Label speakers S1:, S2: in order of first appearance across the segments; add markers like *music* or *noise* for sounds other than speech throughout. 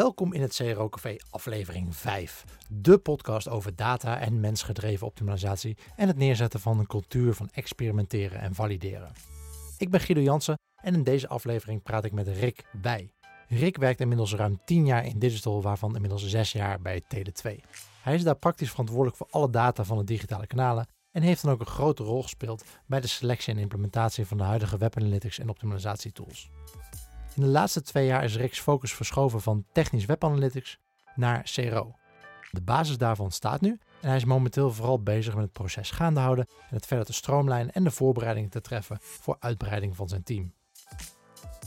S1: Welkom in het CRO Café aflevering 5. De podcast over data en mensgedreven optimalisatie en het neerzetten van een cultuur van experimenteren en valideren. Ik ben Guido Jansen en in deze aflevering praat ik met Rick Bij. Rick werkt inmiddels ruim 10 jaar in digital, waarvan inmiddels 6 jaar bij Tele2. Hij is daar praktisch verantwoordelijk voor alle data van de digitale kanalen en heeft dan ook een grote rol gespeeld bij de selectie en implementatie van de huidige web analytics en optimalisatietools. In de laatste twee jaar is Rick's focus verschoven van technisch web analytics naar CRO. De basis daarvan staat nu en hij is momenteel vooral bezig met het proces gaande houden en het verder te stroomlijnen en de voorbereidingen te treffen voor uitbreiding van zijn team.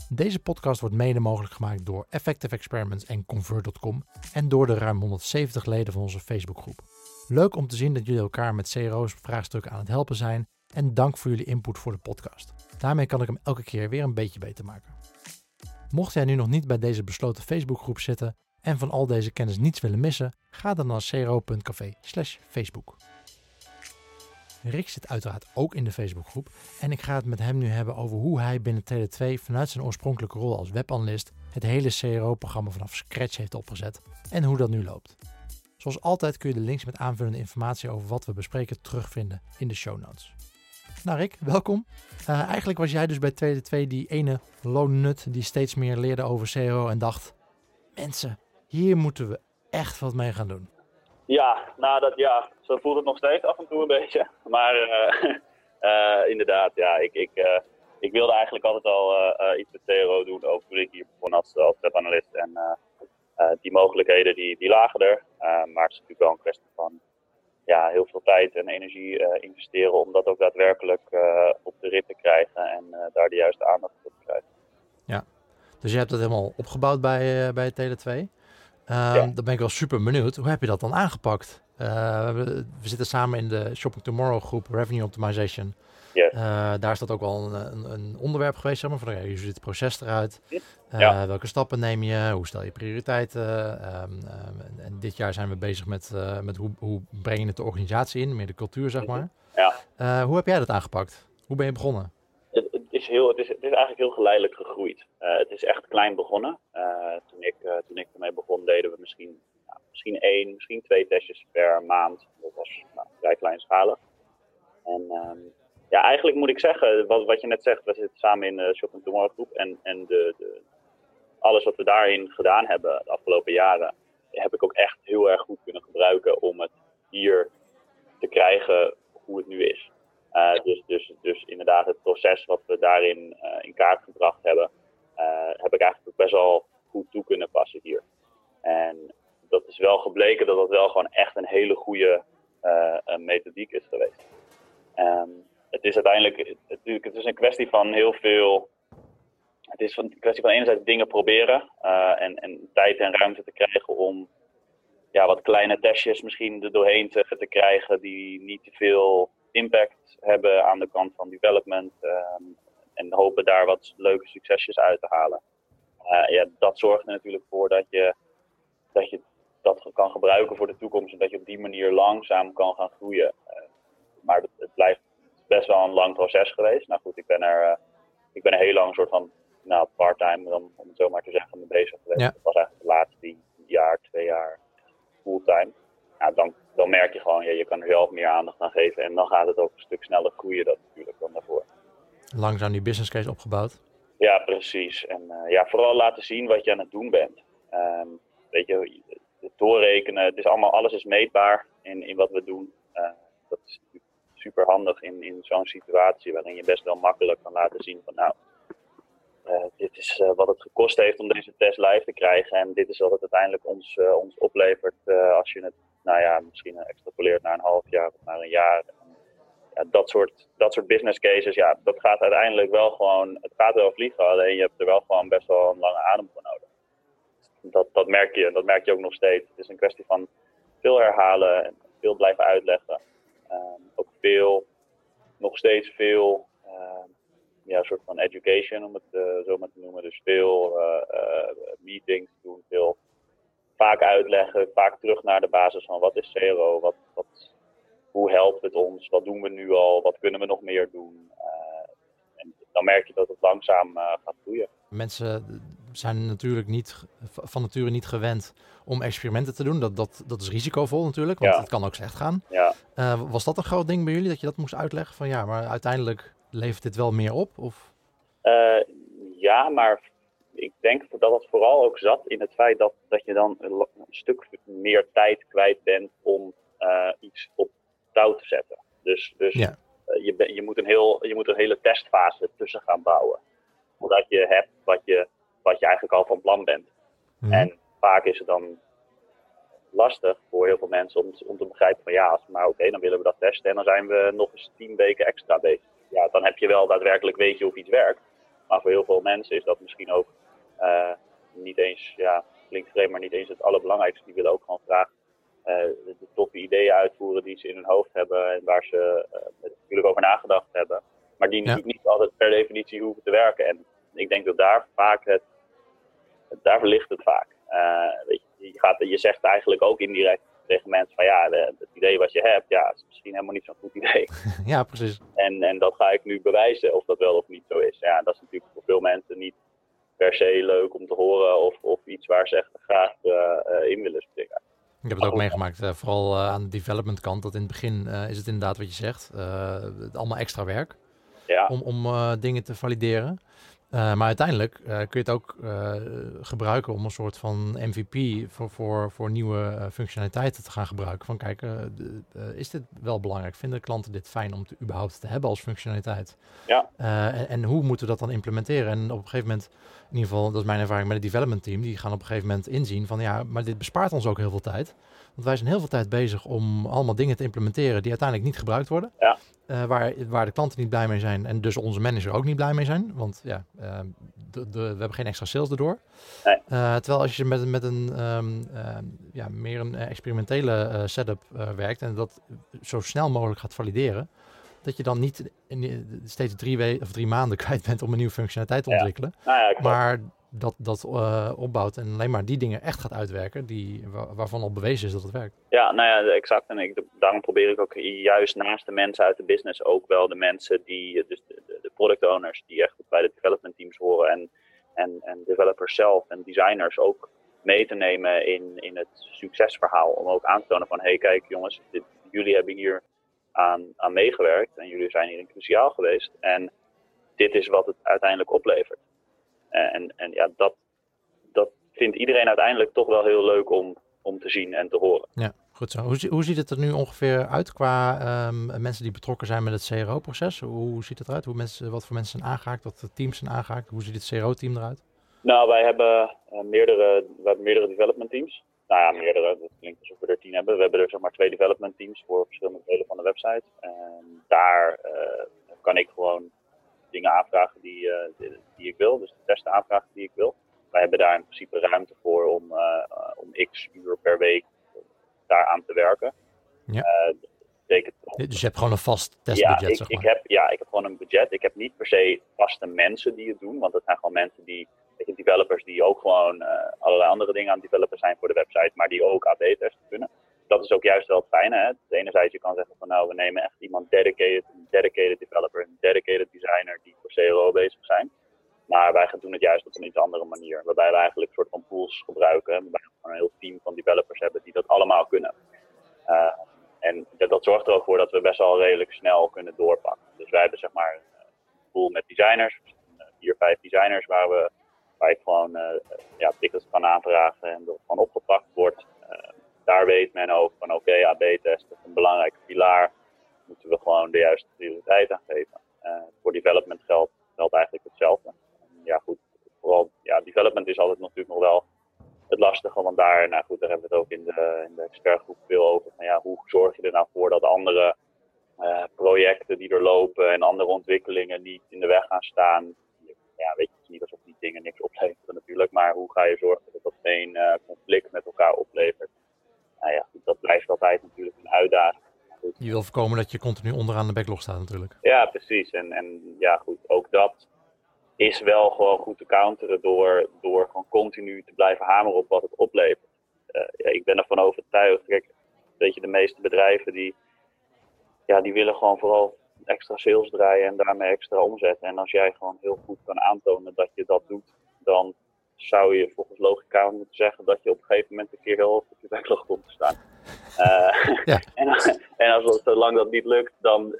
S1: Deze podcast wordt mede mogelijk gemaakt door Effective Experiments en Convert.com en door de ruim 170 leden van onze Facebookgroep. Leuk om te zien dat jullie elkaar met CRO's vraagstukken aan het helpen zijn en dank voor jullie input voor de podcast. Daarmee kan ik hem elke keer weer een beetje beter maken. Mocht jij nu nog niet bij deze besloten Facebookgroep zitten en van al deze kennis niets willen missen, ga dan naar cro.café/facebook. Rick zit uiteraard ook in de Facebookgroep en ik ga het met hem nu hebben over hoe hij binnen Tele2 vanuit zijn oorspronkelijke rol als webanalist het hele CRO-programma vanaf scratch heeft opgezet en hoe dat nu loopt. Zoals altijd kun je de links met aanvullende informatie over wat we bespreken terugvinden in de show notes. Nou Rick, welkom. Uh, eigenlijk was jij dus bij Tweede 2 die ene lone nut die steeds meer leerde over SEO en dacht... Mensen, hier moeten we echt wat mee gaan doen.
S2: Ja, nou dat ja, zo voelt het nog steeds af en toe een beetje. Maar uh, uh, *laughs* inderdaad, ja, ik, ik, ik wilde eigenlijk altijd al iets met CRO doen, ook toen ik hier begon als, als webanalist. En die mogelijkheden die, die lagen er. maar het is natuurlijk wel een kwestie van ja, heel veel tijd en energie uh, investeren om dat ook daadwerkelijk uh, op de rit te krijgen en uh, daar de juiste aandacht voor te krijgen.
S1: Ja, dus je hebt dat helemaal opgebouwd bij, bij Tele2. Um, ja. Dan ben ik wel super benieuwd. Hoe heb je dat dan aangepakt? We, we, zitten samen in de Shopping Tomorrow groep Revenue Optimization.
S2: Yes.
S1: Uh, daar is dat ook wel een, een, een, onderwerp geweest, zeg maar, van hoe ziet het proces eruit? Uh, ja. Welke stappen neem je? Hoe stel je prioriteiten? Uh, en dit jaar zijn we bezig met, met hoe, hoe breng je het de organisatie in, meer de cultuur, zeg maar.
S2: Ja.
S1: hoe heb jij dat aangepakt? Hoe ben je begonnen?
S2: Het, is, het, is, eigenlijk heel geleidelijk gegroeid. het is echt klein begonnen. toen, ik, toen ik ermee begon, deden we misschien, nou, misschien één, misschien twee testjes per maand. Dat was nou, vrij kleinschalig. En um, ja, eigenlijk moet ik zeggen, wat, wat je net zegt, we zitten samen in de Shopping Tomorrow groep. En, en de, de, alles wat we daarin gedaan hebben de afgelopen jaren, heb ik ook echt heel erg goed kunnen gebruiken om het hier te krijgen hoe het nu is. Uh, dus, dus, dus inderdaad, het proces wat we daarin uh, in kaart gebracht hebben, uh, heb ik eigenlijk best wel goed toe kunnen passen hier. En dat is wel gebleken dat dat wel gewoon echt een hele goede methodiek is geweest. Um, het is uiteindelijk, natuurlijk, het is een kwestie van heel veel. Het is een kwestie van enerzijds dingen proberen en, en tijd en ruimte te krijgen om ja, wat kleine testjes misschien er doorheen te, te krijgen die niet te veel impact hebben aan de kant van development. Um, en hopen daar wat leuke succesjes uit te halen. Uh, ja, dat zorgt er natuurlijk voor dat je, dat je dat kan gebruiken voor de toekomst en dat je op die manier langzaam kan gaan groeien. Uh, maar het, het blijft best wel een lang proces geweest. Nou goed, ik ben er, uh, ik ben er heel lang een soort van nou, part-time, om, om het zo maar te zeggen, mee bezig geweest.
S1: Ja.
S2: Dat was eigenlijk de laatste jaar, twee jaar fulltime. Nou, dan, dan merk je gewoon, ja, je kan er zelf meer aandacht aan geven. En dan gaat het ook een stuk sneller groeien dat natuurlijk dan daarvoor.
S1: Langzaam die business case opgebouwd.
S2: Ja, precies. En uh, ja, vooral laten zien wat je aan het doen bent. Um, weet je, doorrekenen, het is allemaal, alles is meetbaar in, in wat we doen. Uh, dat is natuurlijk super handig in, in zo'n situatie waarin je best wel makkelijk kan laten zien van nou, dit is uh, wat het gekost heeft om deze test live te krijgen en dit is wat het uiteindelijk ons, uh, ons oplevert als je het nou ja, misschien extrapoleert naar een half jaar of naar een jaar. En, ja, dat, soort, dat soort business cases, ja, dat gaat uiteindelijk wel gewoon, het gaat wel vliegen, alleen je hebt er wel gewoon best wel een lange adem voor nodig. Dat, dat merk je, dat merk je ook nog steeds. Het is een kwestie van veel herhalen en veel blijven uitleggen. Um, ook veel, nog steeds veel, uh, ja, soort van education, om het uh, zo maar te noemen. Dus veel uh, meetings doen, veel vaak uitleggen, vaak terug naar de basis van wat is CRO, wat, wat, hoe helpt het ons, wat doen we nu al, wat kunnen we nog meer doen. en dan merk je dat het langzaam gaat groeien.
S1: Mensen zijn natuurlijk niet van nature niet gewend om experimenten te doen. Dat, dat, dat is risicovol natuurlijk, want het kan ook slecht gaan.
S2: Ja.
S1: was dat een groot ding bij jullie, dat je dat moest uitleggen? Van ja, maar uiteindelijk levert dit wel meer op? Of?
S2: ja, maar ik denk dat het vooral ook zat in het feit dat, dat je dan een, stuk meer tijd kwijt bent om iets op touw te zetten. Dus, dus ja. Eh, je, je, moet een heel, je moet een hele testfase tussen gaan bouwen. Zodat je hebt wat je, wat je eigenlijk al van plan bent. Mhm. En vaak is het dan lastig voor heel veel mensen om, om te begrijpen van ja, maar oké, dan willen we dat testen en dan zijn we nog eens tien weken extra bezig. Ja, dan heb je wel daadwerkelijk weet je of iets werkt. Maar voor heel veel mensen is dat misschien ook uh, niet eens, ja, klinkt vreemd, maar niet eens het allerbelangrijkste. Die willen ook gewoon graag uh, de toffe ideeën uitvoeren die ze in hun hoofd hebben en waar ze uh, natuurlijk over nagedacht hebben. Maar die natuurlijk niet altijd per definitie hoeven te werken. En ik denk dat daar vaak het, daar ligt het vaak. Weet je, je, gaat, je zegt eigenlijk ook indirect tegen mensen van ja, de, het idee wat je hebt, ja, is misschien helemaal niet zo'n goed idee. *laughs*
S1: Ja, precies.
S2: En, en dat ga ik nu bewijzen of dat wel of niet zo is. Ja, dat is natuurlijk voor veel mensen niet per se leuk om te horen of, of iets waar ze echt graag in willen springen.
S1: Ik heb het ook meegemaakt, uh, vooral uh, aan de development kant. Dat in het begin is het inderdaad wat je zegt. allemaal extra werk
S2: ja.
S1: om, om dingen te valideren. Maar uiteindelijk kun je het ook gebruiken om een soort van MVP voor, voor, voor nieuwe functionaliteiten te gaan gebruiken. Van kijk, is dit wel belangrijk? Vinden klanten dit fijn om te, überhaupt te hebben als functionaliteit?
S2: Ja.
S1: En, en, hoe moeten we dat dan implementeren? En op een gegeven moment in ieder geval, dat is mijn ervaring met het development team, die gaan op een gegeven moment inzien van ja, maar dit bespaart ons ook heel veel tijd. Want wij zijn heel veel tijd bezig om allemaal dingen te implementeren die uiteindelijk niet gebruikt worden.
S2: Ja.
S1: Uh, waar, waar de klanten niet blij mee zijn en dus onze manager ook niet blij mee zijn. Want ja, uh, de, de, we hebben geen extra sales erdoor.
S2: Nee.
S1: Uh, terwijl als je met, met een um, ja, meer een experimentele setup werkt en dat zo snel mogelijk gaat valideren, dat je dan niet in, steeds drie, we of drie maanden *laughs* kwijt bent om een nieuwe functionaliteit te ontwikkelen.
S2: Nou ja,
S1: maar dat, dat uh, opbouwt en alleen maar die dingen echt gaat uitwerken die, waarvan al bewezen is dat het werkt.
S2: Ja, nou ja, exact. En ik, daarom probeer ik ook juist naast de mensen uit de business ook wel de mensen die, dus de, de, de product owners die echt bij de development teams horen en, en, en developers zelf en designers ook mee te nemen in, in het succesverhaal. Om ook aan te tonen van, hé hey, kijk jongens, dit, jullie hebben hier aan, aan meegewerkt en jullie zijn hierin cruciaal geweest. En dit is wat het uiteindelijk oplevert. En, en ja, dat, dat vindt iedereen uiteindelijk toch wel heel leuk om, om te zien en te horen.
S1: Ja, goed zo. Hoe, hoe ziet het er nu ongeveer uit qua um, mensen die betrokken zijn met het CRO-proces? Hoe ziet het eruit? Hoe mensen, wat voor mensen zijn aangehaakt? Wat voor teams zijn aangehaakt? Hoe ziet het CRO-team eruit?
S2: Nou, wij hebben, uh, meerdere, we hebben meerdere development teams nou ja, meerdere. Dat klinkt alsof we er tien hebben. We hebben er zeg maar twee development teams voor verschillende delen van de website. En daar uh, kan ik gewoon dingen aanvragen die, uh, die, die, ik wil. Dus de testen aanvragen die ik wil. Wij hebben daar in principe ruimte voor om, uh, om x uur per week daaraan te werken.
S1: Ja. Betekent, dus je hebt gewoon een vast testbudget, ja,
S2: ik,
S1: zeg maar.
S2: ik heb, ja, ik heb gewoon een budget. Ik heb niet per se vaste mensen die het doen. Want dat zijn gewoon mensen die je, developers die ook gewoon uh, allerlei andere dingen aan het developen zijn voor de website, maar die ook AB-testen kunnen. Dat is ook juist wel het fijne. Hè? Dus enerzijds je kan zeggen van nou, we nemen echt iemand dedicated, een dedicated developer, een dedicated designer die voor CRO bezig zijn. Maar wij gaan doen het juist op een iets andere manier. Waarbij we eigenlijk een soort van pools gebruiken. Waarbij we gewoon een heel team van developers hebben die dat allemaal kunnen. Uh, en dat, zorgt er ook voor dat we best wel redelijk snel kunnen doorpakken. Dus wij hebben zeg maar een pool met designers. Vier, vijf designers waar we waar ik gewoon ja, tickets kan aanvragen en dat van opgepakt wordt. Daar weet men ook van oké, AB-test is een belangrijke pilaar. Moeten we gewoon de juiste prioriteit aan geven. Uh, voor development geldt, geldt eigenlijk hetzelfde. Ja goed, vooral ja, development is altijd natuurlijk nog wel het lastige, want daar, nou goed, daar hebben we het ook in de, in de expertgroep veel over. Van, ja, hoe zorg je er nou voor dat andere uh, projecten die er lopen en andere ontwikkelingen niet in de weg gaan staan? Ja, weet je, het is niet alsof dingen niks opleveren natuurlijk. Maar hoe ga je zorgen dat dat geen uh, conflict met elkaar oplevert? Nou ja, dat blijft altijd natuurlijk een uitdaging.
S1: Goed. Je wil voorkomen dat je continu onderaan de backlog staat natuurlijk.
S2: Ja, precies. En, en ja, goed, ook dat is wel gewoon goed te counteren door, door gewoon continu te blijven hameren op wat het oplevert. Uh, ja, ik ben ervan overtuigd, kijk, weet je, de meeste bedrijven die, ja, die willen gewoon vooral extra sales draaien en daarmee extra omzet. En als jij gewoon heel goed kan aantonen dat je dat doet, dan zou je volgens logica moeten zeggen dat je op een gegeven moment een keer heel op je backlog komt te staan. Uh, ja. *laughs* en, en als, zolang dat niet lukt, dan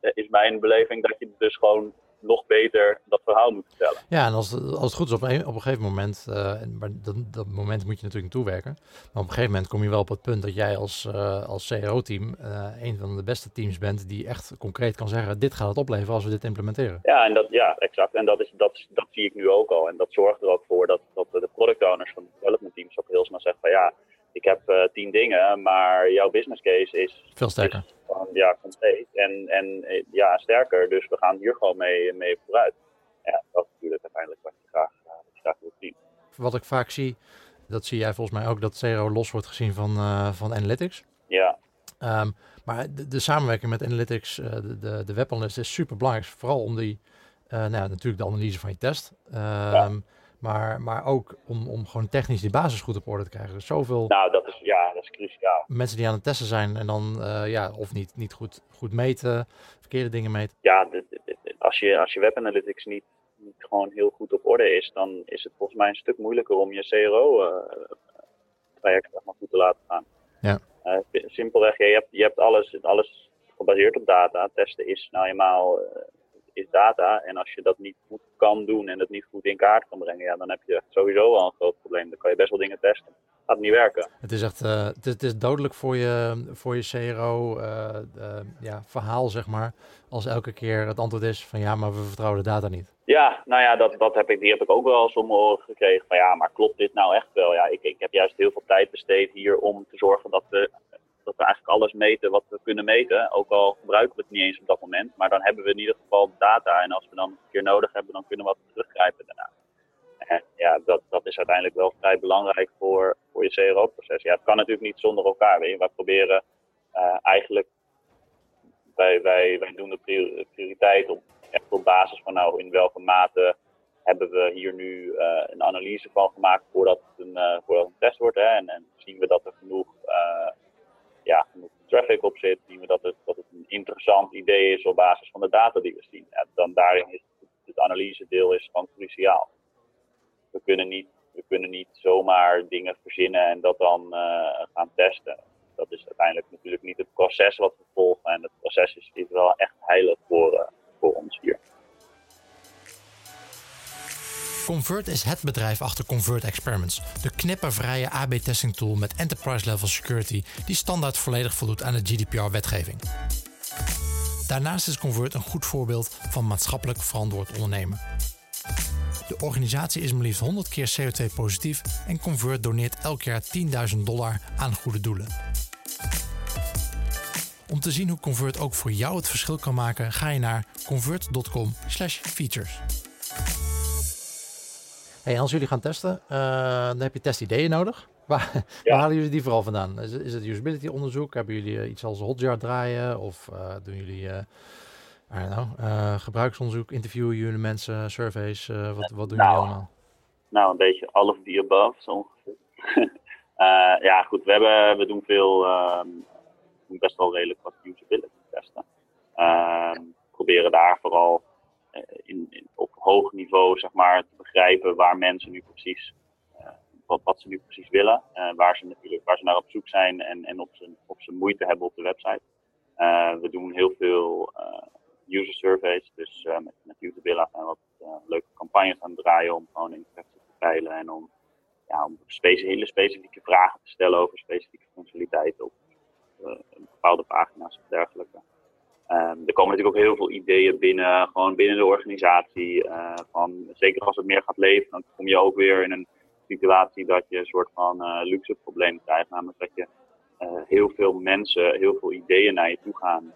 S2: is mijn beleving dat je dus gewoon nog beter dat verhaal moet vertellen.
S1: Ja, en als, als het goed is, op een, op een gegeven moment, uh, maar dat, dat moment moet je natuurlijk toewerken. Maar op een gegeven moment kom je wel op het punt dat jij als, uh, als CRO-team uh, een van de beste teams bent die echt concreet kan zeggen, dit gaat het opleveren als we dit implementeren.
S2: Ja, en dat, ja exact. En dat, is, dat, dat zie ik nu ook al. En dat zorgt er ook voor dat, dat de product owners van de development teams ook heel snel zeggen van ja, ik heb tien dingen, maar jouw business case is...
S1: Veel sterker
S2: ja, compleet. En, en eh, ja, sterker, dus we gaan hier gewoon mee, mee vooruit. Ja, dat is natuurlijk uiteindelijk wat je graag, eh, wat je graag wilt zien.
S1: Wat ik vaak zie, dat zie jij volgens mij ook, dat CRO los wordt gezien van, uh, van Analytics.
S2: Ja.
S1: Um, maar de, de, samenwerking met Analytics, de, de, de is super belangrijk. Vooral om die, uh, nou ja, natuurlijk de analyse van je test. Um, ja. Maar, maar ook om, om gewoon technisch die basis goed op orde te krijgen. zoveel
S2: nou, dat is, ja, dat is cruciaal.
S1: Mensen die aan het testen zijn en dan uh, ja, of niet, niet goed, goed meten, verkeerde dingen meten.
S2: Ja, de, de, de, als, je, als je web analytics niet, niet gewoon heel goed op orde is, dan is het volgens mij een stuk moeilijker om je CRO-traject uh, goed te laten gaan.
S1: Ja.
S2: Uh, simpelweg, je hebt, je hebt alles, alles gebaseerd op data. Testen is nou eenmaal is data. En als je dat niet goed kan doen en het niet goed in kaart kan brengen, ja, dan heb je sowieso al een groot probleem. Dan kan je best wel dingen testen. Gaat niet werken.
S1: Het is echt uh, het, is, het, is, dodelijk voor je, voor je CRO uh, uh, ja, verhaal, zeg maar. Als elke keer het antwoord is van ja, maar we vertrouwen de data niet.
S2: Ja, nou ja, dat, dat heb ik, die heb ik ook wel eens om mijn oren gekregen. Van ja, maar klopt dit nou echt wel? Ja, ik, ik heb juist heel veel tijd besteed hier om te zorgen dat we dat we eigenlijk alles meten wat we kunnen meten. Ook al gebruiken we het niet eens op dat moment. Maar dan hebben we in ieder geval data. En als we dan een keer nodig hebben, dan kunnen we wat teruggrijpen daarna. Ja, dat, dat is uiteindelijk wel vrij belangrijk voor, voor je CRO-proces. Ja, het kan natuurlijk niet zonder elkaar. Weet. Wij proberen uh, eigenlijk, wij, wij, wij doen de prioriteit op, echt op basis van nou in welke mate hebben we hier nu uh, een analyse van gemaakt voordat het een, uh, een test wordt. Hè? En, en zien we dat er genoeg op zit, zien we dat het, dat het een interessant idee is op basis van de data die we zien. En dan daarin is het analyse deel is gewoon cruciaal. We kunnen niet, we kunnen niet zomaar dingen verzinnen en dat dan uh, gaan testen. Dat is uiteindelijk natuurlijk niet het proces wat we volgen. En het proces is, wel echt heilig voor, uh, voor ons hier.
S1: Convert is het bedrijf achter Convert Experiments, de knippervrije AB-testing tool met enterprise-level security die standaard volledig voldoet aan de GDPR-wetgeving. Daarnaast is Convert een goed voorbeeld van maatschappelijk verantwoord ondernemen. De organisatie is maar liefst 100 keer CO2-positief en Convert doneert elk jaar 10.000 dollar aan goede doelen. Om te zien hoe Convert ook voor jou het verschil kan maken, ga je naar convert.com/features. Hey, als jullie gaan testen, uh, dan heb je testideeën nodig. *laughs* Waar, ja. waar, halen jullie die vooral vandaan? Is, is het usability onderzoek? Hebben jullie uh, iets als Hotjar draaien? Of uh, doen jullie I don't know, gebruiksonderzoek? Interviewen jullie mensen, surveys? wat, wat doen
S2: nou,
S1: jullie allemaal?
S2: Nou, een beetje all of the above, zo ongeveer. *laughs* ja, goed, we, hebben, we doen veel, um, best wel redelijk wat usability testen. Ehm, proberen daar vooral in, in, op hoog niveau zeg maar, te begrijpen waar mensen nu precies, uh, wat, wat ze nu precies willen. Uh, waar, ze natuurlijk, waar ze naar op zoek zijn en, en of, ze, moeite hebben op de website. We doen heel veel user surveys, dus met, met Usabilla zijn wat leuke campagnes aan draaien om gewoon interesse te peilen en om, ja, om hele specifieke vragen te stellen over specifieke functionaliteiten op bepaalde pagina's of dergelijke. Um, er komen natuurlijk ook heel veel ideeën binnen, gewoon binnen de organisatie. Uh, van, zeker als het meer gaat leven, dan kom je ook weer in een situatie dat je een soort van uh, luxe probleem krijgt. Namelijk dat je uh, heel veel mensen, heel veel ideeën naar je toe gaan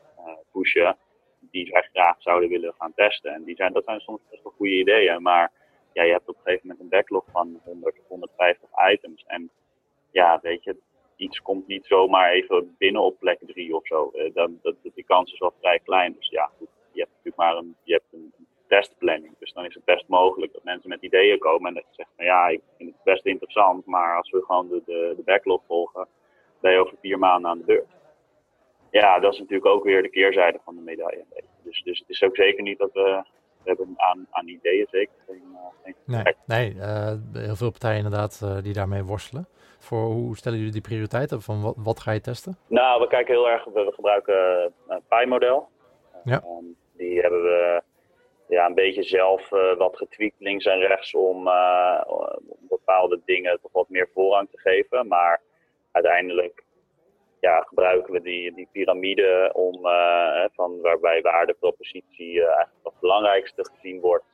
S2: pushen. Die zij graag zouden willen gaan testen. En die zijn, dat zijn soms best wel goede ideeën. Maar ja, je hebt op een gegeven moment een backlog van 100 of 150 items. En ja, weet je, iets komt niet zomaar even binnen op plek 3 of zo. Uh, dan, dat, die kans is wel vrij klein. Dus ja, goed, je hebt natuurlijk maar een, je hebt een, testplanning. Dus dan is het best mogelijk dat mensen met ideeën komen en dat je zegt van ja, ik vind het best interessant, maar als we gewoon de, de, de backlog volgen, ben je over vier maanden aan de beurt. Ja, dat is natuurlijk ook weer de keerzijde van de medaille. Dus, dus het is ook zeker niet dat we we hebben aan, aan ideeën zeker geen, geen
S1: Nee, nee heel veel partijen inderdaad die daarmee worstelen. Voor hoe stellen jullie die prioriteiten? Van wat, wat ga je testen?
S2: Nou, we kijken heel erg, we, gebruiken een Pi-model.
S1: Ja.
S2: Ehm, die hebben we ja, een beetje zelf wat getweakt links en rechts om, om bepaalde dingen toch wat meer voorrang te geven. Maar uiteindelijk ja, gebruiken we die, die piramide om, uh, van waarbij waardepropositie eigenlijk het belangrijkste gezien wordt.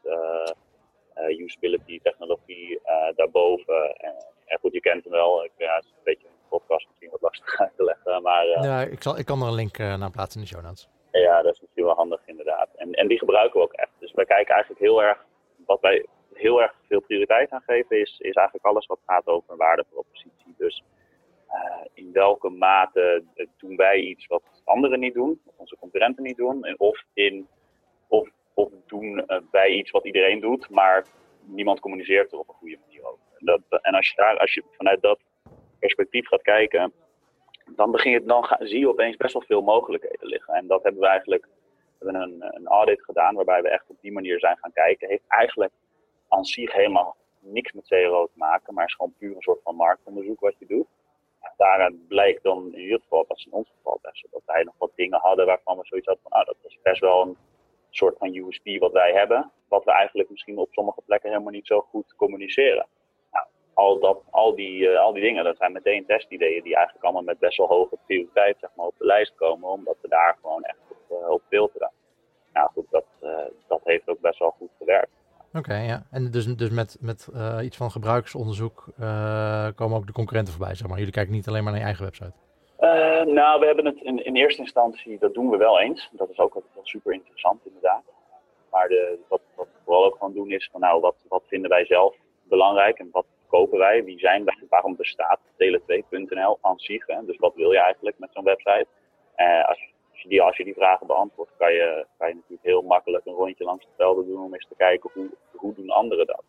S2: Usability, technologie daarboven. En, en, goed, je kent hem wel. Ik, ja, het is een beetje een podcast misschien wat lastig *laughs* uit te leggen. Maar,
S1: ja, ik, zal, ik kan er een link naar plaatsen in de show notes.
S2: Ja, dat is misschien wel handig inderdaad. En, en die gebruiken we ook echt. Dus wij kijken eigenlijk heel erg, wat wij heel erg veel prioriteit aan geven, is, is eigenlijk alles wat gaat over waardepropositie. Dus uh, in welke mate doen wij iets wat anderen niet doen, wat onze concurrenten niet doen, en of, in, of, of doen wij iets wat iedereen doet, maar niemand communiceert er op een goede manier over. En, en als, je daar, als je vanuit dat perspectief gaat kijken, dan, begin je, dan zie je opeens best wel veel mogelijkheden liggen. En dat hebben we eigenlijk hebben een, een audit gedaan waarbij we echt op die manier zijn gaan kijken. Heeft eigenlijk aan zich helemaal niks met CRO te maken, maar is gewoon puur een soort van marktonderzoek wat je doet daaruit blijkt dan in ieder geval, dat in ons geval best, dat wij nog wat dingen hadden waarvan we zoiets hadden van, nou, dat is best wel een soort van USP wat wij hebben, wat we eigenlijk misschien op sommige plekken helemaal niet zo goed communiceren. Al, dat, al, die, uh, al die dingen, dat zijn meteen testideeën die eigenlijk allemaal met best wel hoge prioriteit zeg maar, op de lijst komen, omdat we daar gewoon echt op, uh, op filteren. Nou goed, dat, uh, dat heeft ook best wel goed gewerkt.
S1: Oké, ja. En dus, dus met, met uh, iets van gebruikersonderzoek uh, komen ook de concurrenten voorbij, zeg maar. Jullie kijken niet alleen maar naar je eigen website.
S2: Uh, nou, we hebben het in, in eerste instantie, dat doen we wel eens. Dat is ook wel super interessant, inderdaad. Maar de, wat, wat we vooral ook gaan doen is van, nou, wat, wat vinden wij zelf belangrijk en wat kopen wij? Wie zijn wij? Waarom bestaat tele2.nl aan zich? Dus wat wil je eigenlijk met zo'n website? als als je die, als je die vragen beantwoordt, kan je, kan je natuurlijk heel makkelijk een rondje langs de velden doen om eens te kijken hoe, hoe doen anderen dat.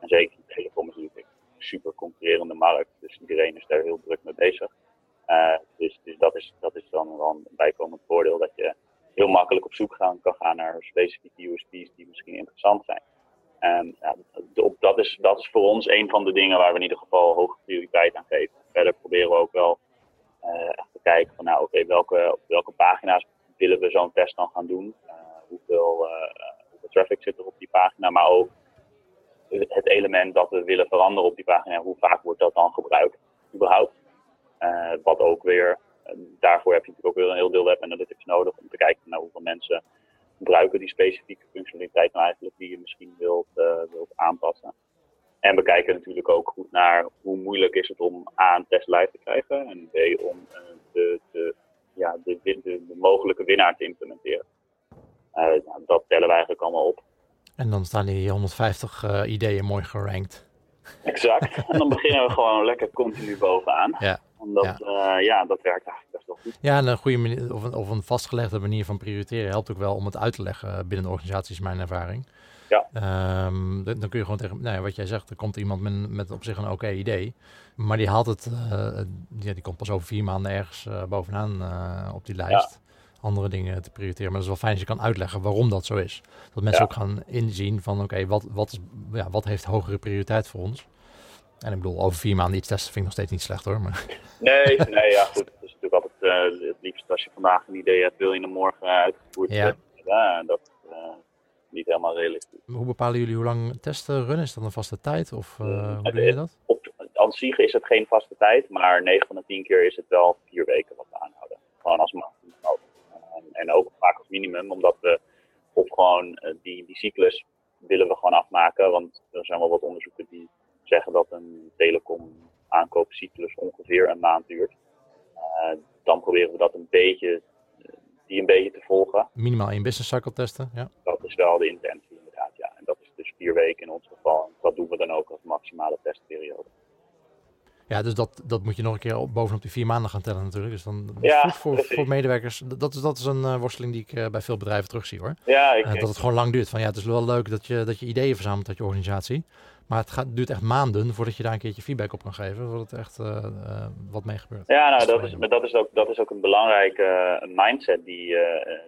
S2: En zeker telecom is natuurlijk een super concurrerende markt, dus iedereen is daar heel druk mee bezig. Uh, dus dus dat, is, dat is dan wel een bijkomend voordeel dat je heel makkelijk op zoek kan gaan naar specifieke USP's die misschien interessant zijn. En dat, is, dat is voor ons een van de dingen waar we in ieder geval hoge prioriteit aan geven. Verder proberen we ook wel echt te kijken van nou oké, welke, op welke pagina's willen we zo'n test dan gaan doen? Uh, hoeveel, uh, hoeveel traffic zit er op die pagina, maar ook het element dat we willen veranderen op die pagina, hoe vaak wordt dat dan gebruikt überhaupt? wat ook weer, daarvoor heb je natuurlijk ook weer een heel deel web analytics nodig om te kijken naar hoeveel mensen gebruiken die specifieke functionaliteit nou eigenlijk die je misschien wilt, wilt aanpassen. En we kijken natuurlijk ook goed naar hoe moeilijk is het om A, een test live te krijgen en B, om uh, de, de, ja, de, de, de, mogelijke winnaar te implementeren. Uh, nou, dat tellen we eigenlijk allemaal op.
S1: En dan staan die 150 uh, eh, ideeën mooi gerankt.
S2: Exact. *laughs* En dan beginnen we gewoon lekker continu bovenaan.
S1: Ja.
S2: Omdat, ja. ja. dat werkt eigenlijk best wel goed.
S1: Ja, en een goede manier, of een, of een vastgelegde manier van prioriteren helpt ook wel om het uit te leggen binnen de organisatie, is mijn ervaring.
S2: Ja.
S1: Um, dan, kun je gewoon tegen, nou ja, wat jij zegt, er komt iemand met, met op zich een oké idee. Maar die haalt het, uh, ja, die komt pas over vier maanden ergens uh, bovenaan uh, op die lijst. Ja. Andere dingen te prioriteren. Maar dat is wel fijn als je kan uitleggen waarom dat zo is. Dat mensen ja. ook gaan inzien van oké, wat, wat, is, ja, wat heeft hogere prioriteit voor ons? En ik bedoel, over vier maanden iets testen vind ik nog steeds niet slecht hoor. Maar... *laughs*
S2: Nee, nee, ja goed. Het is natuurlijk altijd het liefst als je vandaag een idee hebt, wil je hem morgen uitgevoerd
S1: ja.
S2: ja dat niet helemaal realistisch.
S1: Hoe bepalen jullie hoe lang testen runnen? Is dat een vaste tijd of uh, hoe doe je dat?
S2: Op, aan zich is het geen vaste tijd, maar 9 van de 10 keer is het wel vier weken wat we aanhouden. Gewoon als maximum. En, ook vaak als minimum, omdat we op gewoon die, die cyclus willen we gewoon afmaken. Want er zijn wel wat onderzoeken die zeggen dat een telecom aankoopcyclus ongeveer een maand duurt. Uh, dan proberen we dat een beetje die een beetje te volgen.
S1: Minimaal één business cycle testen, ja.
S2: Dat is wel de intentie inderdaad, ja. En dat is dus vier weken in ons geval. En dat doen we dan ook als maximale testperiode.
S1: Ja, dus dat, dat moet je nog een keer bovenop die vier maanden gaan tellen natuurlijk. Dus dan ja, voor, voor medewerkers. Dat is, dat is een uh, worsteling die ik uh, bij veel bedrijven terugzie hoor.
S2: Ja, ik,
S1: uh, dat het gewoon lang duurt. Van ja, het is wel leuk dat je, dat je ideeën verzamelt uit je organisatie. Maar het gaat, duurt echt maanden voordat je daar een keertje feedback op kan geven. Voordat er echt wat mee gebeurt.
S2: Ja, nou, dat is, dat is, ook, dat is ook een belangrijke mindset die,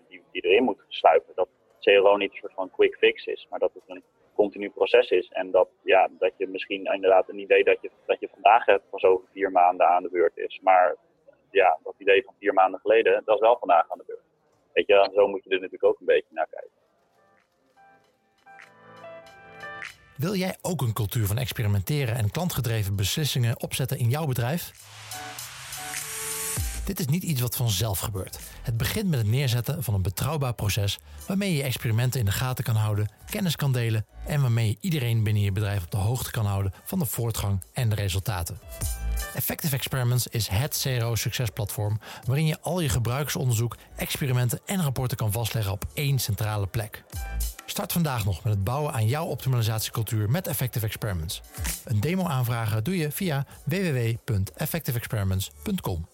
S2: die, die erin moet sluipen. Dat CRO niet een soort van quick fix is, maar dat het een continu proces is. En dat, ja, dat je misschien inderdaad een idee dat je, dat je vandaag hebt pas over vier maanden aan de beurt is. Maar ja, dat idee van vier maanden geleden, dat is wel vandaag aan de beurt. Weet je, zo moet je er natuurlijk ook een beetje naar kijken.
S1: Wil jij ook een cultuur van experimenteren en klantgedreven beslissingen opzetten in jouw bedrijf? Dit is niet iets wat vanzelf gebeurt. Het begint met het neerzetten van een betrouwbaar proces waarmee je experimenten in de gaten kan houden, kennis kan delen en waarmee je iedereen binnen je bedrijf op de hoogte kan houden van de voortgang en de resultaten. Effective Experiments is het CRO-succesplatform waarin je al je gebruikersonderzoek, experimenten en rapporten kan vastleggen op één centrale plek. Start vandaag nog met het bouwen aan jouw optimalisatiecultuur met Effective Experiments. Een demo aanvragen doe je via www.effectiveexperiments.com.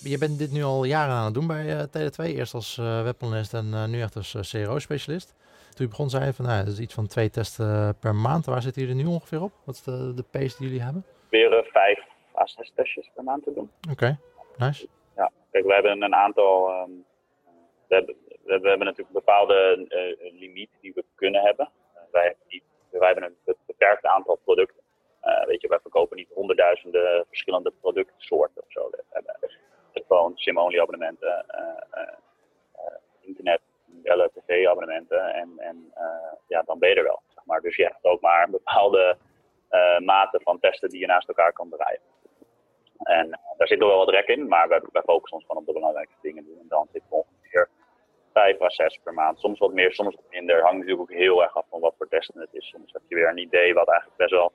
S1: Je bent dit nu al jaren aan het doen bij uh, TD2. Eerst als uh, webanalyst en uh, nu echt als CRO-specialist. Toen je begon zei je van nou, dat is iets van twee testen per maand. Waar zitten jullie nu ongeveer op? Wat is de, de pace die jullie hebben?
S2: Weer vijf à zes testjes per maand te doen.
S1: Oké, okay. nice.
S2: Ja, kijk, we hebben een aantal... Um, we, hebben, we, hebben natuurlijk een bepaalde limiet die we kunnen hebben. wij, hebben niet, wij hebben een beperkt aantal producten. weet je, wij verkopen niet honderdduizenden verschillende productsoorten of zo. We hebben telefoon, sim-only abonnementen, uh, uh, internet, tv-abonnementen. En, en ja, dan ben je er wel. Zeg maar. Dus je hebt ook maar een bepaalde mate van testen die je naast elkaar kan bereiden. En daar zit nog wel wat rek in, maar wij, wij focussen ons gewoon op de belangrijkste dingen. En dan zit ongeveer vijf à zes per maand. Soms wat meer, soms wat minder. Hangt natuurlijk ook heel erg af van wat voor testen het is. Soms heb je weer een idee wat eigenlijk best wel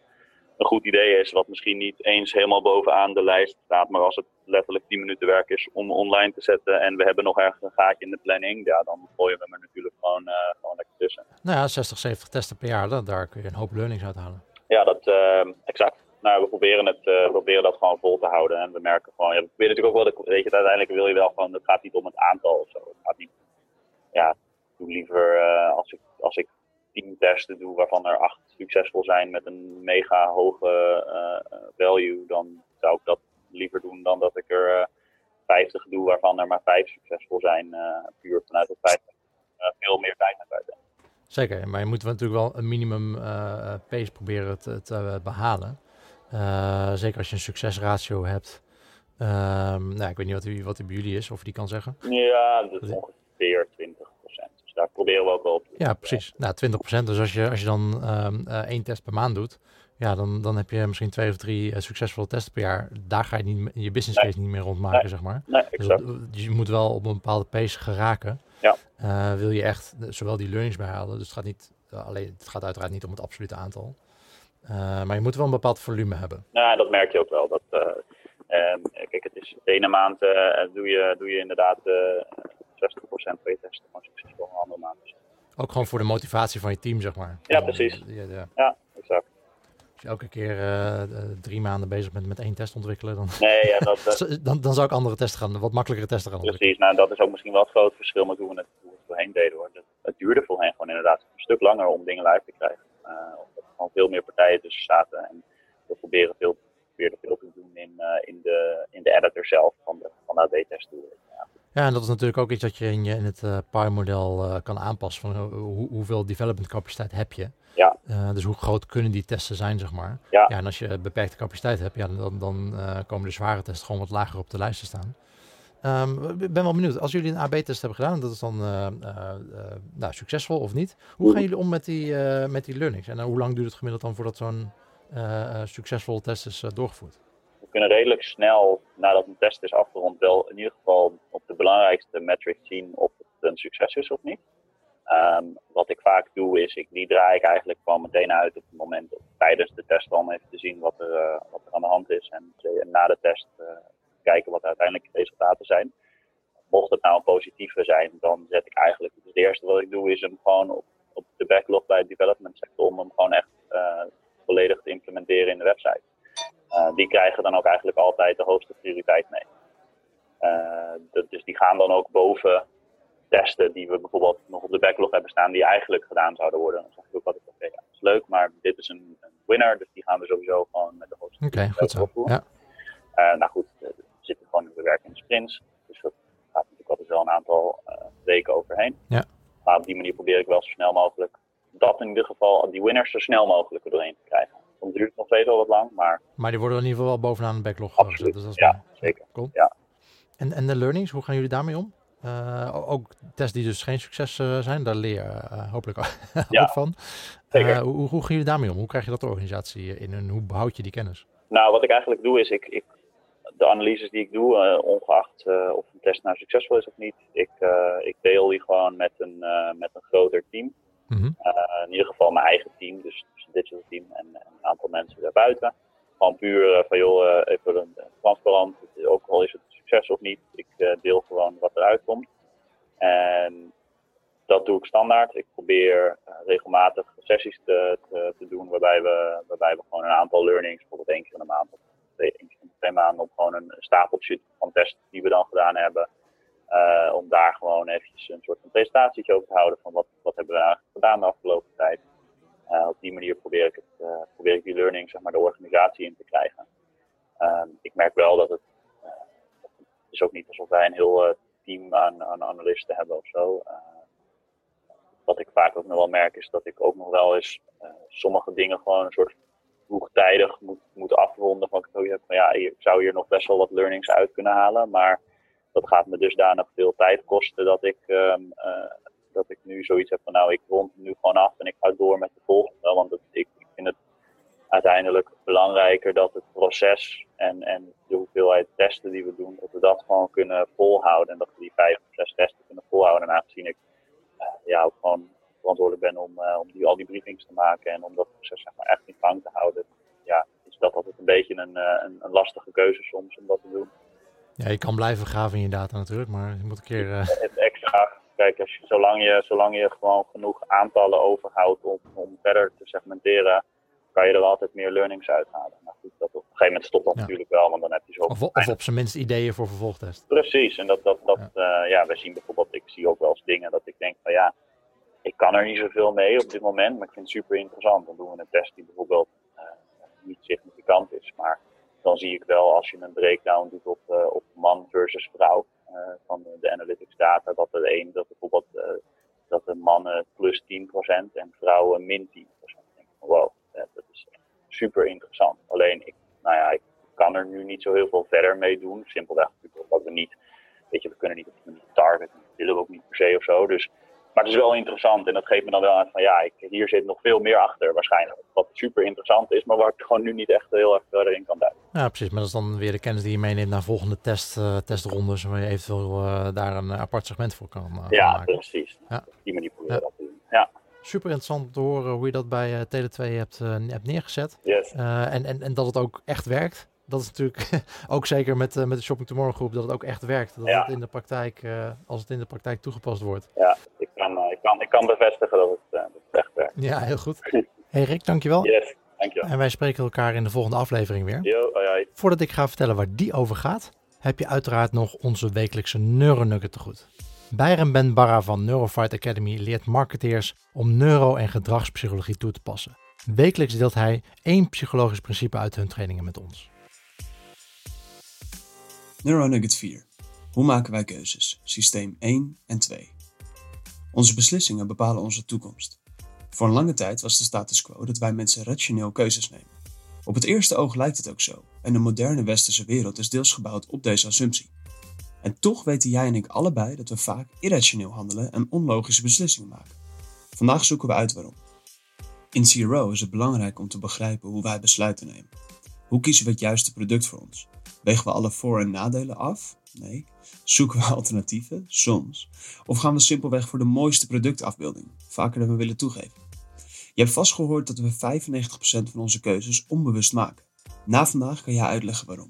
S2: een goed idee is, wat misschien niet eens helemaal bovenaan de lijst staat, maar als het letterlijk 10 minuten werk is om online te zetten en we hebben nog ergens een gaatje in de planning, ja, dan gooien we hem er natuurlijk gewoon, uh, gewoon lekker tussen.
S1: Nou ja, 60, 70 testen per jaar, daar kun je een hoop learnings uit halen.
S2: Ja, dat uh, exact. Nou, we proberen, het, uh, proberen dat gewoon vol te houden en we merken gewoon, ja, we proberen natuurlijk ook wel, de, weet je, uiteindelijk wil je wel gewoon, het gaat niet om het aantal of zo. Het gaat niet, ja, ik doe liever als ik, als ik tien testen doe waarvan er acht succesvol zijn met een mega hoge uh, value, dan zou ik dat liever doen dan dat ik er uh, 50 doe waarvan er maar vijf succesvol zijn, puur vanuit het feit dat ik veel meer tijd heb uit
S1: Zeker, maar je moet natuurlijk wel een minimum pace proberen te, te behalen. zeker als je een succesratio hebt. Um, nou, ik weet niet wat die, wat die bij jullie is, of die kan zeggen.
S2: Ja, dat is ongeveer 20% daar proberen we ook wel op.
S1: Ja, precies. Nou, 20%. Dus als je, als je dan um, uh, één test per maand doet, ja, dan, dan heb je misschien twee of drie uh, succesvolle testen per jaar. Daar ga je niet, je business case niet meer rondmaken,
S2: nee.
S1: zeg maar.
S2: Nee,
S1: dus, dat, dus je moet wel op een bepaalde pace geraken.
S2: Ja.
S1: Uh, wil je echt zowel die learnings bijhalen. Dus het gaat, niet, alleen, het gaat uiteraard niet om het absolute aantal. maar je moet wel een bepaald volume hebben.
S2: Nou, dat merk je ook wel. Dat, um, kijk, het is de ene maand doe, je, doe je inderdaad 60% van je testen gewoon succesvol een andere maand.
S1: Ook gewoon voor de motivatie van je team, zeg maar.
S2: Ja, precies. Ja,
S1: ja.
S2: ja exact.
S1: Als je elke keer uh, drie maanden bezig bent met één test ontwikkelen, dan,
S2: nee, ja, dat, *laughs*
S1: uh, dan, dan zou ik andere testen gaan, wat makkelijkere testen gaan
S2: Precies, nou dat is ook misschien wel het grote verschil met hoe we het, hoe we het voorheen deden. Hoor. Het, het duurde voorheen gewoon inderdaad een stuk langer om dingen live te krijgen. Uh, omdat er gewoon veel meer partijen tussen zaten. En we proberen veel, proberen veel te doen in, in, de, in de editor zelf van de, van de AB-test tool. Ja.
S1: Ja, en dat is natuurlijk ook iets dat je in, je, in het uh, PI-model uh, kan aanpassen. Van hoe, hoeveel development capaciteit heb je?
S2: Ja.
S1: Dus hoe groot kunnen die testen zijn, zeg maar.
S2: Ja.
S1: ja en als je beperkte capaciteit hebt, ja, dan, dan komen de zware testen gewoon wat lager op de lijst te staan. Um, ik ben wel benieuwd, als jullie een AB-test hebben gedaan, dat is dan nou, succesvol of niet. Hoe gaan jullie om met die, met die learnings? En hoe lang duurt het gemiddeld dan voordat zo'n succesvolle test is doorgevoerd?
S2: Kunnen redelijk snel, nadat een test is afgerond, wel in ieder geval op de belangrijkste metrics zien of het een succes is of niet. Um, wat ik vaak doe is, ik, die draai ik eigenlijk gewoon meteen uit op het moment, tijdens de test dan even te zien wat er, uh, wat er aan de hand is. En na de test uh, kijken wat uiteindelijk de resultaten zijn. Mocht het nou een positieve zijn, dan zet ik eigenlijk, dus het eerste wat ik doe is hem gewoon op, op de backlog bij het development sector, om hem gewoon echt volledig te implementeren in de website. Uh, die krijgen dan ook eigenlijk altijd de hoogste prioriteit mee. Dat, dus die gaan dan ook boven testen die we bijvoorbeeld nog op de backlog hebben staan, die eigenlijk gedaan zouden worden. Dan zeg ik ook altijd, oké, okay, ja, dat is leuk, maar dit is een, een, winner, dus die gaan we sowieso gewoon met de hoogste
S1: Oké, okay, goed zo. Ja.
S2: Uh, nou goed, we zitten gewoon in de in sprints, dus dat gaat natuurlijk altijd wel een aantal weken overheen.
S1: Ja.
S2: maar op die manier probeer ik wel zo snel mogelijk dat in ieder geval, die winners zo snel mogelijk er doorheen te krijgen. Soms duurt het nog steeds wel wat lang, maar...
S1: Maar die worden in ieder geval wel bovenaan de backlog
S2: Absoluut,
S1: gezet. Dus dat is
S2: ja, zeker.
S1: Cool.
S2: Ja.
S1: En, en de learnings, hoe gaan jullie daarmee om? Eh, ook tests die dus geen succes eh, zijn, daar leer je eh, hopelijk *laughs* ook
S2: Ja,
S1: van.
S2: zeker.
S1: Hoe, hoe gaan jullie daarmee om? Hoe krijg je dat de organisatie in en hoe behoud je die kennis?
S2: Nou, wat ik eigenlijk doe is, ik, ik, de analyses die ik doe, ongeacht of een test nou succesvol is of niet, ik, ik deel die gewoon met een, met een groter team.
S1: Mhm.
S2: In ieder geval mijn eigen team, dus, digital team en, en een aantal mensen daarbuiten. Gewoon puur eh, van joh, eh, even een, transparant, ook al is het succes of niet, ik eh, deel gewoon wat eruit komt. En dat doe ik standaard. Ik probeer regelmatig sessies te, te, te doen waarbij we, waarbij we gewoon een aantal learnings, bijvoorbeeld één keer in de maand of twee, één keer in twee maanden, op gewoon een stapeltje van tests die we dan gedaan hebben. om daar gewoon eventjes een soort van presentatie over te houden van wat, wat hebben we eigenlijk gedaan de afgelopen tijd. Eh, op die manier probeer ik, het, eh, probeer ik die learning zeg maar, de organisatie in te krijgen. Ehm, ik merk wel dat het, eh, het is ook niet alsof wij een heel team aan, aan analisten hebben of zo. Wat ik vaak ook nog wel merk is dat ik ook nog wel eens sommige dingen gewoon een soort vroegtijdig moet, moet afronden. Van ik heb van ja, ik zou hier nog best wel wat learnings uit kunnen halen. Maar dat gaat me dusdanig veel tijd kosten dat ik, ehm, eh, dat ik nu zoiets heb van nou, ik rond nu gewoon af en ik ga door met de volgende. Want het, ik, ik vind het uiteindelijk belangrijker dat het proces en, en de hoeveelheid testen die we doen, dat we dat gewoon kunnen volhouden. En dat we die vijf of zes testen kunnen volhouden. En aangezien ik eh, ja, ook gewoon verantwoordelijk ben om, eh, om die, al die briefings te maken en om dat proces zeg maar, echt in gang te houden, ja, is dat altijd een beetje een, eh, een, een lastige keuze soms om dat te doen.
S1: Ja, je kan blijven graven in je data natuurlijk, maar je moet een keer... *laughs*
S2: Het kijk, als je, zolang, je, zolang je gewoon genoeg aantallen overhoudt om, om verder te segmenteren, kan je er altijd meer learnings uithalen. Nou goed, dat op een gegeven moment stopt dat
S1: Ja.
S2: natuurlijk wel, want dan heb je zo
S1: of, of op zijn minst ideeën voor vervolgtest.
S2: Precies, en dat, dat, dat ja. ja, we zien bijvoorbeeld, ik zie ook wel eens dingen dat ik denk van ja, ik kan er niet zoveel mee op dit moment, maar ik vind het super interessant. Dan doen we een test die bijvoorbeeld eh, niet significant is, maar dan zie ik wel als je een breakdown doet op, eh, op man versus vrouw eh, van de, analytics data, dat er een, dat bijvoorbeeld eh, dat de mannen plus 10% en vrouwen min 10%. Dan denk ik van wow, eh, dat is super interessant. Alleen ik, nou ja, ik kan er nu niet zo heel veel verder mee doen. Simpelweg omdat we niet, weet je, we kunnen niet op die. Dat willen we ook niet per se of zo. Dus, maar het is wel interessant en dat geeft me dan wel aan van ja, ik, hier zit nog veel meer achter waarschijnlijk. Wat super interessant is, maar waar ik gewoon nu niet echt heel erg verder in kan duiken.
S1: Ja, precies. Maar dat is dan weer de kennis die je meeneemt naar volgende test, eh, testrondes, waar je eventueel eh, daar een apart segment voor kan, eh,
S2: Ja,
S1: maken.
S2: precies.
S1: Ja.
S2: Op die manier proberen
S1: Ja.
S2: we dat te doen. Ja,
S1: Super interessant om te horen hoe je dat bij eh, Tele2 hebt, hebt neergezet.
S2: yes.
S1: En, en, en dat het ook echt werkt. Dat is natuurlijk *laughs* ook zeker met, met de Shopping Tomorrow groep, dat het ook echt werkt. Dat
S2: Ja.
S1: het in de praktijk, als het in de praktijk toegepast wordt.
S2: Ja, kan, eh, ik kan, ik kan bevestigen dat het, eh, dat het echt werkt.
S1: Ja, heel goed. *laughs* Hey Rick, dankjewel.
S2: Yes, dankjewel.
S1: En wij spreken elkaar in de volgende aflevering weer.
S2: Yo.
S1: Voordat ik ga vertellen waar die over gaat, heb je uiteraard nog onze wekelijkse Neuronugget te goed. Byron Ben Barra van Neurofight Academy leert marketeers om neuro- en gedragspsychologie toe te passen. Wekelijks deelt hij één psychologisch principe uit hun trainingen met ons.
S3: NeuroNugget 4. Hoe maken wij keuzes? Systeem 1 en 2. Onze beslissingen bepalen onze toekomst. Voor een lange tijd was de status quo dat wij mensen rationeel keuzes nemen. Op het eerste oog lijkt het ook zo, en de moderne westerse wereld is deels gebouwd op deze assumptie. En toch weten jij en ik allebei dat we vaak irrationeel handelen en onlogische beslissingen maken. Vandaag zoeken we uit waarom. In CRO is het belangrijk om te begrijpen hoe wij besluiten nemen. Hoe kiezen we het juiste product voor ons? Wegen we alle voor- en nadelen af? Nee. Zoeken we *laughs* alternatieven? Soms. Of gaan we simpelweg voor de mooiste productafbeelding? Vaker dan we willen toegeven. Je hebt vast gehoord dat we 95% van onze keuzes onbewust maken. Na vandaag kan jij uitleggen waarom.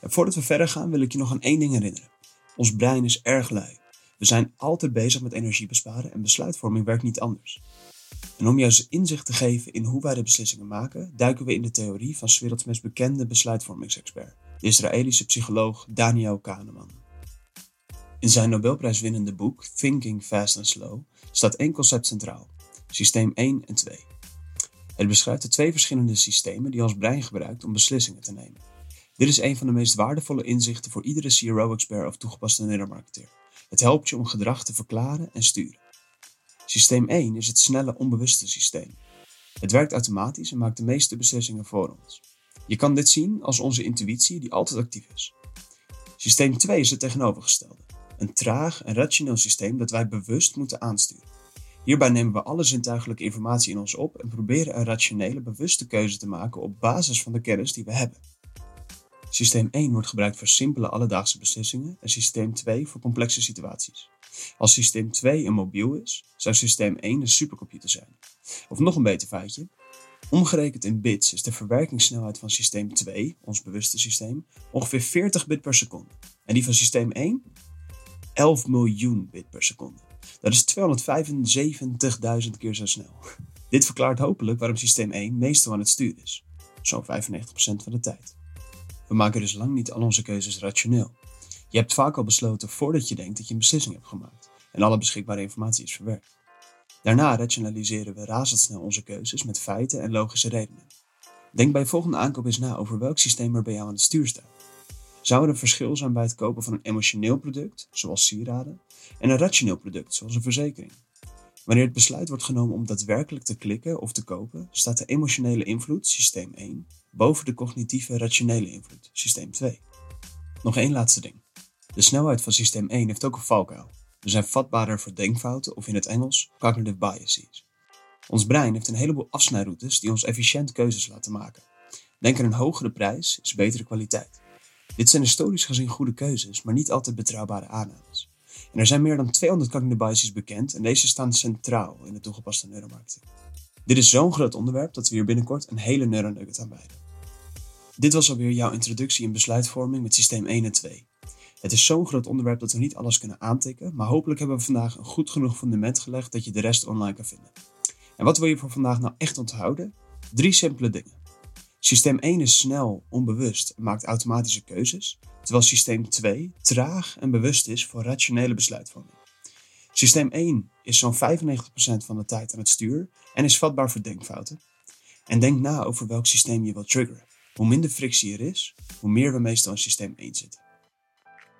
S3: En voordat we verder gaan wil ik je nog aan één ding herinneren. Ons brein is erg lui. We zijn altijd bezig met energie besparen en besluitvorming werkt niet anders. En om eens inzicht te geven in hoe wij de beslissingen maken, duiken we in de theorie van 's werelds meest bekende besluitvormingsexpert, de Israëlische psycholoog Daniel Kahneman. In zijn Nobelprijswinnende boek Thinking Fast and Slow staat één concept centraal: systeem 1 en 2. Het beschrijft de twee verschillende systemen die ons brein gebruikt om beslissingen te nemen. Dit is een van de meest waardevolle inzichten voor iedere CRO-expert of toegepaste neuromarketeer. Het helpt je om gedrag te verklaren en sturen. Systeem 1 is het snelle onbewuste systeem. Het werkt automatisch en maakt de meeste beslissingen voor ons. Je kan dit zien als onze intuïtie die altijd actief is. Systeem 2 is het tegenovergestelde. Een traag en rationeel systeem dat wij bewust moeten aansturen. Hierbij nemen we alle zintuigelijke informatie in ons op en proberen een rationele, bewuste keuze te maken op basis van de kennis die we hebben. Systeem 1 wordt gebruikt voor simpele alledaagse beslissingen en systeem 2 voor complexe situaties. Als systeem 2 een mobiel is, zou systeem 1 een supercomputer zijn. Of nog een beter feitje. Omgerekend in bits is de verwerkingssnelheid van systeem 2, ons bewuste systeem, ongeveer 40 bit per seconde. En die van systeem 1? 11 miljoen bit per seconde. Dat is 275.000 keer zo snel. *laughs* Dit verklaart hopelijk waarom systeem 1 meestal aan het sturen is. Zo'n 95% van de tijd. We maken dus lang niet al onze keuzes rationeel. Je hebt vaak al besloten voordat je denkt dat je een beslissing hebt gemaakt en alle beschikbare informatie is verwerkt. Daarna rationaliseren we razendsnel onze keuzes met feiten en logische redenen. Denk bij volgende aankoop eens na over welk systeem er bij jou aan het stuur staat. Zou er een verschil zijn bij het kopen van een emotioneel product, zoals sieraden, en een rationeel product, zoals een verzekering? Wanneer het besluit wordt genomen om daadwerkelijk te klikken of te kopen, staat de emotionele invloed, systeem 1, boven de cognitieve rationele invloed, systeem 2. Nog één laatste ding. De snelheid van systeem 1 heeft ook een valkuil. We zijn vatbaarder voor denkfouten of in het Engels cognitive biases. Ons brein heeft een heleboel afsnijroutes die ons efficiënt keuzes laten maken. Denk aan een hogere prijs is betere kwaliteit. Dit zijn historisch gezien goede keuzes, maar niet altijd betrouwbare aannames. Er zijn meer dan 200 cognitive biases bekend en deze staan centraal in de toegepaste neuromarketing. Dit is zo'n groot onderwerp dat we hier binnenkort een hele neuronugget aanwijden. Dit was alweer jouw introductie in besluitvorming met systeem 1 en 2. Het is zo'n groot onderwerp dat we niet alles kunnen aantikken, maar hopelijk hebben we vandaag een goed genoeg fundament gelegd dat je de rest online kan vinden. En wat wil je voor vandaag nou echt onthouden? Drie simpele dingen. Systeem 1 is snel, onbewust en maakt automatische keuzes, terwijl systeem 2 traag en bewust is voor rationele besluitvorming. Systeem 1 is zo'n 95% van de tijd aan het stuur en is vatbaar voor denkfouten. En denk na over welk systeem je wilt triggeren. Hoe minder frictie er is, hoe meer we meestal in systeem 1 zitten.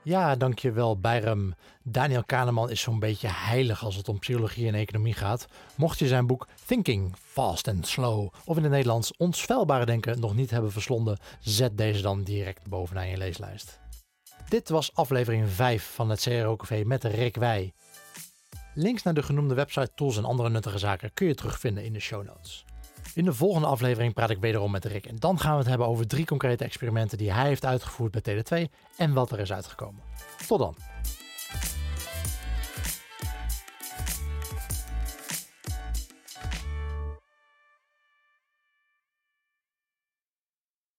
S1: Ja, dankjewel Bijrem. Daniel Kahneman is zo'n beetje heilig als het om psychologie en economie gaat. Mocht je zijn boek Thinking Fast and Slow of in het Nederlands Ons Vuilbare Denken nog niet hebben verslonden, zet deze dan direct bovenaan je leeslijst. Dit was aflevering 5 van het CRO met Rick Wij. Links naar de genoemde website, tools en andere nuttige zaken kun je terugvinden in de show notes. In de volgende aflevering praat ik wederom met Rick en dan gaan we het hebben over drie concrete experimenten die hij heeft uitgevoerd bij TD2 en wat er is uitgekomen. Tot dan!